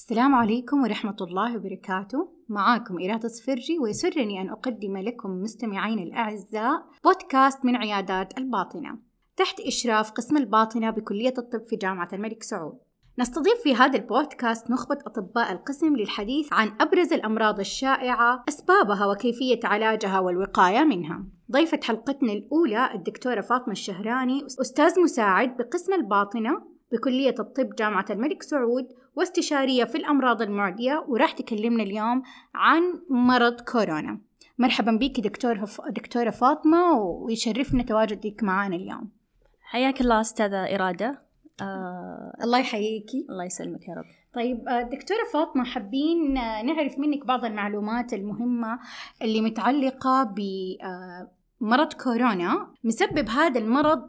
السلام عليكم ورحمة الله وبركاته. معاكم إيراد صفرجي ويسرني أن أقدم لكم مستمعين الأعزاء بودكاست من عيادات الباطنة. تحت إشراف قسم الباطنة بكلية الطب في جامعة الملك سعود. نستضيف في هذا البودكاست نخبة أطباء القسم للحديث عن أبرز الأمراض الشائعة أسبابها وكيفية علاجها والوقاية منها. ضيفة حلقتنا الأولى الدكتورة فاطمة الشهراني أستاذ مساعد بقسم الباطنة بكلية الطب جامعة الملك سعود واستشارية في الأمراض المعدية وراح تكلمنا اليوم عن مرض كورونا. مرحبا بك دكتور دكتورة فاطمة ويشرفنا تواجدك معنا اليوم. حياك الله أستاذة إرادة. آه الله يحييكي. الله يسلمك يا رب. طيب آه، دكتورة فاطمة حابين آه، نعرف منك بعض المعلومات المهمة اللي متعلقة بمرض آه، كورونا مسبب هذا المرض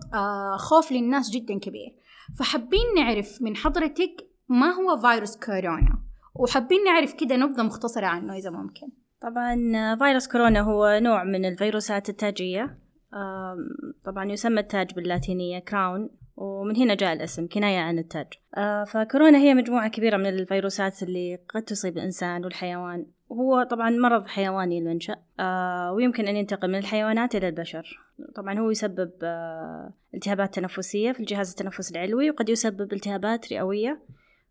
خوف للناس جدا كبير. فحابين نعرف من حضرتك ما هو فيروس كورونا؟ وحابين نعرف كده نبذة مختصرة عنه إذا ممكن. طبعا فيروس كورونا هو نوع من الفيروسات التاجية. طبعا يسمى التاج باللاتينية كراون. ومن هنا جاء الاسم كناية عن التاج. آه، فكورونا هي مجموعة كبيرة من الفيروسات اللي قد تصيب الإنسان والحيوان. وهو طبعا مرض حيواني المنشأ آه، ويمكن أن ينتقل من الحيوانات إلى البشر طبعا هو يسبب آه، التهابات تنفسية في الجهاز التنفس العلوي وقد يسبب التهابات رئوية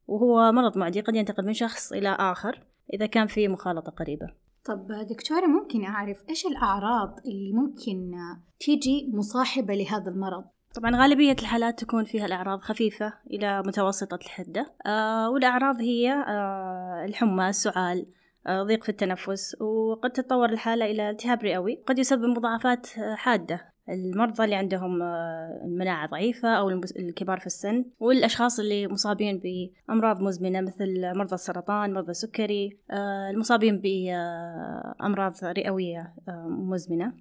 وهو مرض معدي قد ينتقل من شخص إلى آخر إذا كان في مخالطة قريبة طب دكتورة ممكن أعرف إيش الأعراض اللي ممكن تيجي مصاحبة لهذا المرض؟ طبعا غالبية الحالات تكون فيها الأعراض خفيفة إلى متوسطة الحدة آه والأعراض هي آه الحمى السعال ضيق في التنفس وقد تتطور الحالة إلى التهاب رئوي. قد يسبب مضاعفات آه، حادة. المرضى اللي عندهم آه، المناعة ضعيفة أو الكبار في السن والأشخاص اللي مصابين بأمراض مزمنة مثل مرضى السرطان مرضى السكري آه، المصابين بأمراض رئوية مزمنة.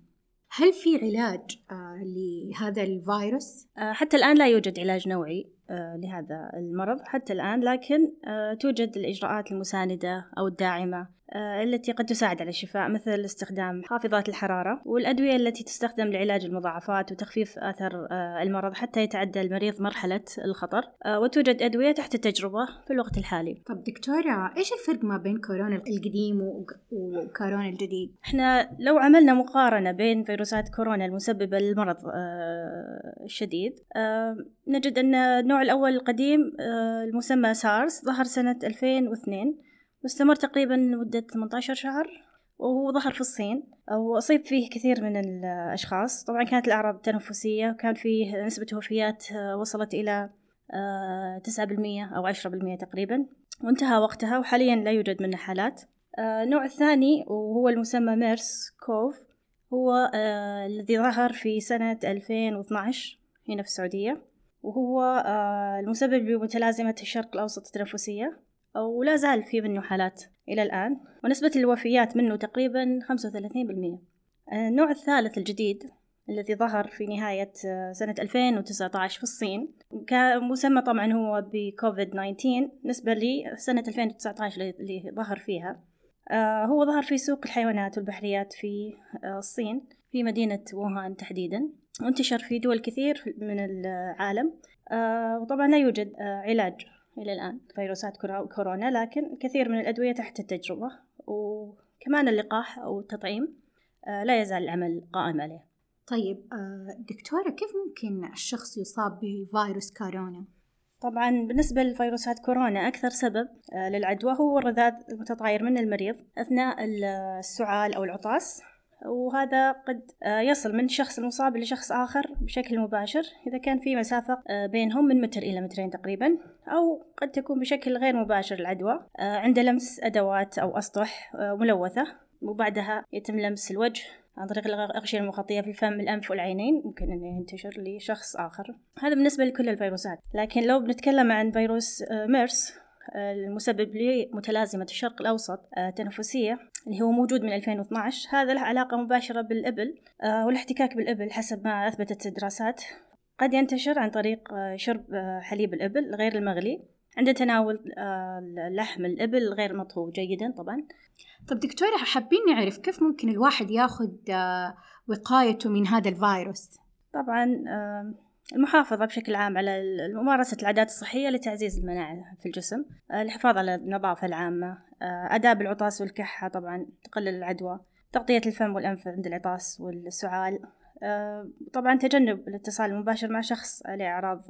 هل في علاج آه لهذا الفيروس؟ آه حتى الآن لا يوجد علاج نوعي. آه لهذا المرض حتى الآن لكن آه، توجد الإجراءات المساندة أو الداعمة. آه، التي قد تساعد على الشفاء مثل استخدام حافظات الحرارة والأدوية التي تستخدم لعلاج المضاعفات وتخفيف آثار آه، المرض حتى يتعدى المريض مرحلة الخطر وتوجد أدوية تحت التجربة في الوقت الحالي طب دكتورة إيش الفرق ما بين كورونا القديم وكورونا الجديد؟ إحنا لو عملنا مقارنة بين فيروسات كورونا المسببة للمرض الشديد نجد أن نوع النوع الأول القديم آه، المسمى سارس ظهر سنة 2002 واستمر تقريبا لمدة 18 شهر وهو ظهر في الصين. وأصيب فيه كثير من الأشخاص. طبعا كانت الأعراض تنفسية وكان فيه نسبة وفيات آه، وصلت إلى آه، تسعة بالمية أو عشرة بالمية تقريبا. وانتهى وقتها وحاليا لا يوجد منه حالات. النوع الثاني وهو المسمى ميرس كوف هو الذي ظهر في سنة 2012 هنا في السعودية. وهو آه، المسبب لمتلازمة الشرق الأوسط التنفسية. ولا زال في منه حالات إلى الآن. ونسبة الوفيات منه تقريبا 35% النوع الثالث الجديد الذي ظهر في نهاية آه، سنة 2019 في الصين كان مسمى طبعا هو بكوفيد 19 نسبة لسنة 2019 اللي ظهر فيها. آه، هو ظهر في سوق الحيوانات والبحريات في الصين في مدينة ووهان تحديدا. وانتشر في دول كثير من العالم. آه، وطبعا لا يوجد آه، علاج إلى الآن. فيروسات كورونا لكن كثير من الأدوية تحت التجربة وكمان اللقاح أو التطعيم آه، لا يزال العمل قائم عليه. طيب دكتورة كيف ممكن الشخص يصاب بفيروس كورونا؟ طبعا بالنسبة لفيروسات كورونا أكثر سبب للعدوى هو الرذاذ المتطاير من المريض أثناء السعال أو العطاس. وهذا قد آه، يصل من شخص المصاب لشخص آخر بشكل مباشر. إذا كان في مسافة آه، بينهم من متر إلى مترين تقريبا أو قد تكون بشكل غير مباشر العدوى آه، عند لمس أدوات أو أسطح ملوثة. وبعدها يتم لمس الوجه عن طريق الأغشية المخاطية في الفم الأنف والعينين. ممكن أنه ينتشر لشخص آخر. هذا بالنسبة لكل الفيروسات. لكن لو بنتكلم عن فيروس ميرس المسبب لمتلازمة الشرق الأوسط التنفسية آه، اللي هو موجود من 2012 هذا له علاقة مباشرة بالإبل آه، والاحتكاك بالإبل حسب ما أثبتت الدراسات. قد ينتشر عن طريق آه، شرب حليب الإبل غير المغلي. عند تناول لحم الإبل غير مطهو جيدا طبعا. طب دكتورة حابين نعرف كيف ممكن الواحد ياخذ وقايته من هذا الفيروس؟ طبعا المحافظة بشكل عام على ممارسة العادات الصحية لتعزيز المناعة في الجسم الحفاظ على النظافة العامة آداب العطاس والكحة طبعا تقلل العدوى تغطية الفم والأنف عند العطاس والسعال طبعا تجنب الاتصال المباشر مع شخص عليه أعراض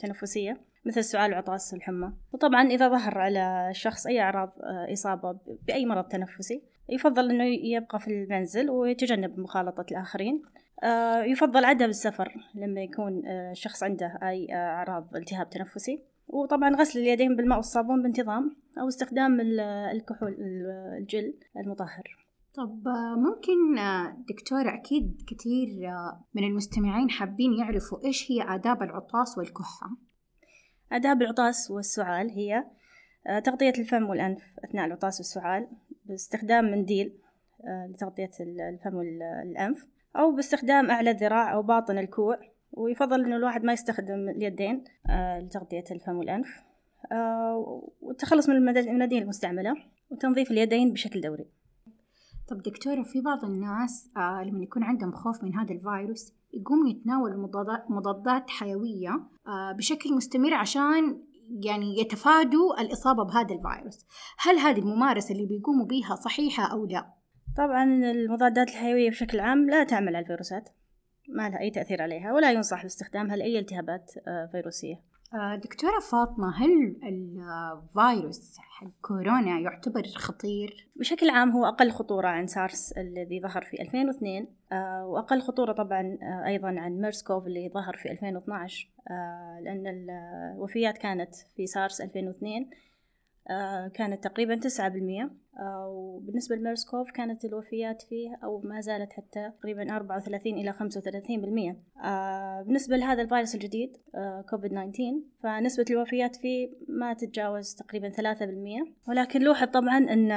تنفسية مثل السعال والعطاس والحمى. وطبعا إذا ظهر على الشخص أي أعراض إصابة بأي مرض تنفسي يفضل أنه يبقى في المنزل ويتجنب مخالطة الآخرين. آه، يفضل عدم السفر لما يكون آه، الشخص عنده أي آه، أعراض التهاب تنفسي. وطبعا غسل اليدين بالماء والصابون بانتظام أو استخدام الكحول الجل المطهر. طب ممكن دكتورة أكيد كثير من المستمعين حابين يعرفوا إيش هي آداب العطاس والكحة؟ آداب العطاس والسعال هي تغطية الفم والأنف أثناء العطاس والسعال باستخدام منديل لتغطية الفم والأنف أو باستخدام أعلى الذراع أو باطن الكوع ويفضل إنه الواحد ما يستخدم اليدين آه لتغطية الفم والأنف. آه والتخلص من المناديل المستعملة وتنظيف اليدين بشكل دوري. طب دكتورة في بعض الناس آه لما يكون عندهم خوف من هذا الفيروس يقوموا يتناولوا مضادات حيوية بشكل مستمر عشان يعني يتفادوا الإصابة بهذا الفيروس. هل هذه الممارسة اللي بيقوموا بيها صحيحة أو لا؟ طبعا المضادات الحيوية بشكل عام لا تعمل على الفيروسات ما لها أي تأثير عليها ولا ينصح باستخدامها لأي التهابات آه، فيروسية آه، دكتورة فاطمة هل الفيروس حق كورونا يعتبر خطير؟ بشكل عام هو أقل خطورة عن سارس الذي ظهر في 2002 آه، وأقل خطورة طبعا أيضا عن ميرس كوف اللي ظهر في 2012 لأن الوفيات كانت في سارس 2002 كانت تقريبا تسعة بالمية. وبالنسبة لميرس كوف كانت الوفيات فيه أو ما زالت حتى تقريبا أربعة وثلاثين إلى خمسة وثلاثين بالمية. آه، بالنسبة لهذا الفيروس الجديد كوفيد 19 فنسبة الوفيات فيه ما تتجاوز تقريبا ثلاثة بالمية. ولكن لوحظ طبعا أن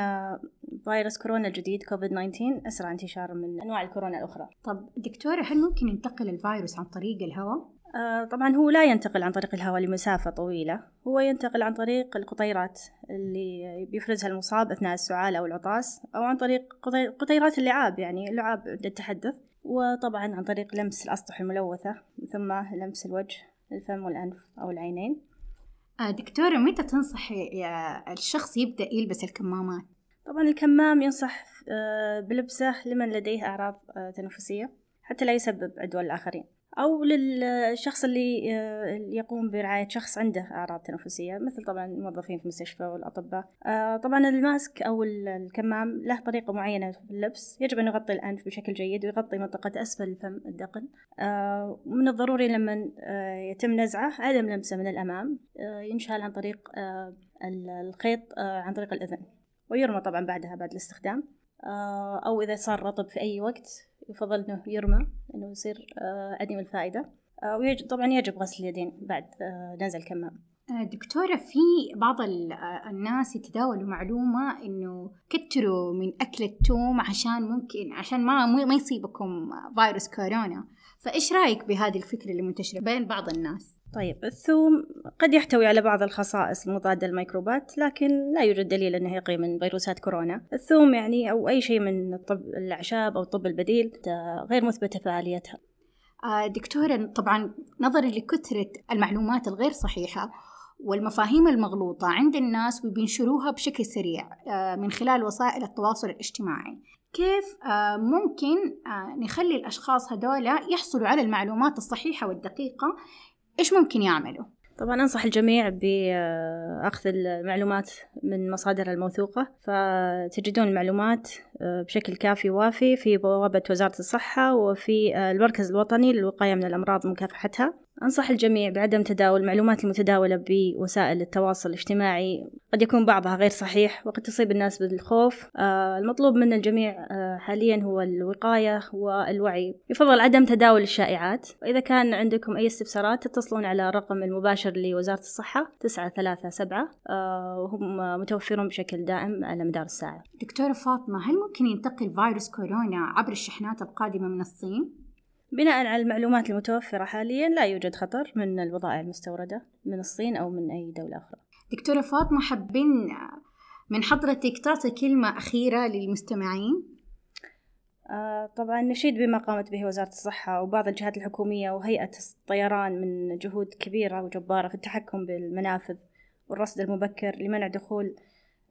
فيروس كورونا الجديد كوفيد 19 أسرع انتشارا من أنواع الكورونا الأخرى. طب دكتورة هل ممكن ينتقل الفيروس عن طريق الهواء؟ آه طبعا هو لا ينتقل عن طريق الهواء لمسافة طويلة. هو ينتقل عن طريق القطيرات اللي بيفرزها المصاب أثناء السعال أو العطاس أو عن طريق قطيرات اللعاب يعني اللعاب عند التحدث وطبعا عن طريق لمس الأسطح الملوثة ثم لمس الوجه الفم والأنف أو العينين. آه دكتورة متى تنصحي الشخص يبدأ يلبس الكمامات؟ طبعا الكمام ينصح آه، بلبسه لمن لديه أعراض تنفسية حتى لا يسبب عدوى للآخرين أو للشخص اللي آه، يقوم برعاية شخص عنده أعراض تنفسية مثل طبعا الموظفين في المستشفى والأطباء. آه، طبعا الماسك أو الكمام له طريقة معينة في اللبس. يجب أن يغطي الأنف بشكل جيد ويغطي منطقة أسفل الفم الدقن. آه، من الضروري لما يتم نزعه عدم لمسه من الأمام. ينشال عن طريق الخيط عن طريق الأذن. ويرمى طبعا بعدها بعد الاستخدام. أو إذا صار رطب في أي وقت يفضل إنه يرمى. إنه يصير آه، عديم الفائدة. آه، ويجب طبعا يجب غسل اليدين بعد آه، نزل الكمام دكتورة في بعض الناس يتداولوا معلومة إنه كتروا من أكل التوم عشان ممكن عشان ما ما يصيبكم فيروس كورونا. فإيش رأيك بهذه الفكرة اللي منتشرة بين بعض الناس؟ طيب الثوم قد يحتوي على بعض الخصائص المضادة للميكروبات لكن لا يوجد دليل أنه يقي من فيروسات كورونا. الثوم يعني أو أي شيء من الطب الأعشاب أو الطب البديل غير مثبتة فعاليتها آه، دكتورة طبعا نظرا لكثرة المعلومات الغير صحيحة والمفاهيم المغلوطة عند الناس وبينشروها بشكل سريع آه، من خلال وسائل التواصل الاجتماعي. كيف آه، ممكن نخلي الأشخاص هذولا يحصلوا على المعلومات الصحيحة والدقيقة إيش ممكن يعملوا؟ طبعا أنصح الجميع بأخذ المعلومات من مصادر الموثوقة فتجدون المعلومات آه، بشكل كافي وافي في بوابة وزارة الصحة وفي آه، المركز الوطني للوقاية من الأمراض ومكافحتها أنصح الجميع بعدم تداول المعلومات المتداولة بوسائل التواصل الاجتماعي. قد يكون بعضها غير صحيح وقد تصيب الناس بالخوف. آه المطلوب من الجميع آه حاليا هو الوقاية والوعي. يفضل عدم تداول الشائعات. وإذا كان عندكم أي استفسارات تتصلون على الرقم المباشر لوزارة الصحة تسعة ثلاثة سبعة. آه وهم متوفرون بشكل دائم على مدار الساعة. دكتورة فاطمة هل ممكن ينتقل فيروس كورونا عبر الشحنات القادمة من الصين؟ بناء على المعلومات المتوفرة حاليا لا يوجد خطر من البضائع المستوردة من الصين أو من أي دولة أخرى. دكتورة فاطمة حابين من حضرتك تعطي كلمة أخيرة للمستمعين؟ آه طبعا نشيد بما قامت به وزارة الصحة وبعض الجهات الحكومية وهيئة الطيران من جهود كبيرة وجبارة في التحكم بالمنافذ والرصد المبكر لمنع دخول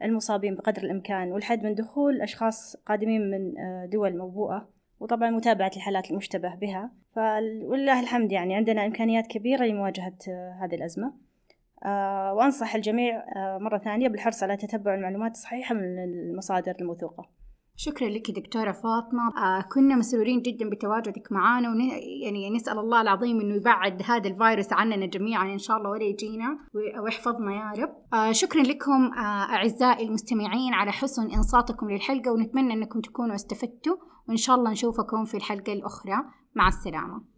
المصابين بقدر الإمكان والحد من دخول أشخاص قادمين من آه، دول موبوءة. وطبعا متابعة الحالات المشتبه بها. فلله الحمد يعني عندنا إمكانيات كبيرة لمواجهة آه، هذه الأزمة. آه، وأنصح الجميع مرة ثانية بالحرص على تتبع المعلومات الصحيحة من المصادر الموثوقة. شكرا لك دكتورة فاطمة. آه كنا مسرورين جدا بتواجدك معنا ون... يعني نسأل الله العظيم إنه يبعد هذا الفيروس عننا جميعا إن شاء الله ولا يجينا ويحفظنا يا رب. آه شكرا لكم آه أعزائي المستمعين على حسن إنصاتكم للحلقة ونتمنى أنكم تكونوا استفدتوا وإن شاء الله نشوفكم في الحلقة الأخرى. مع السلامة.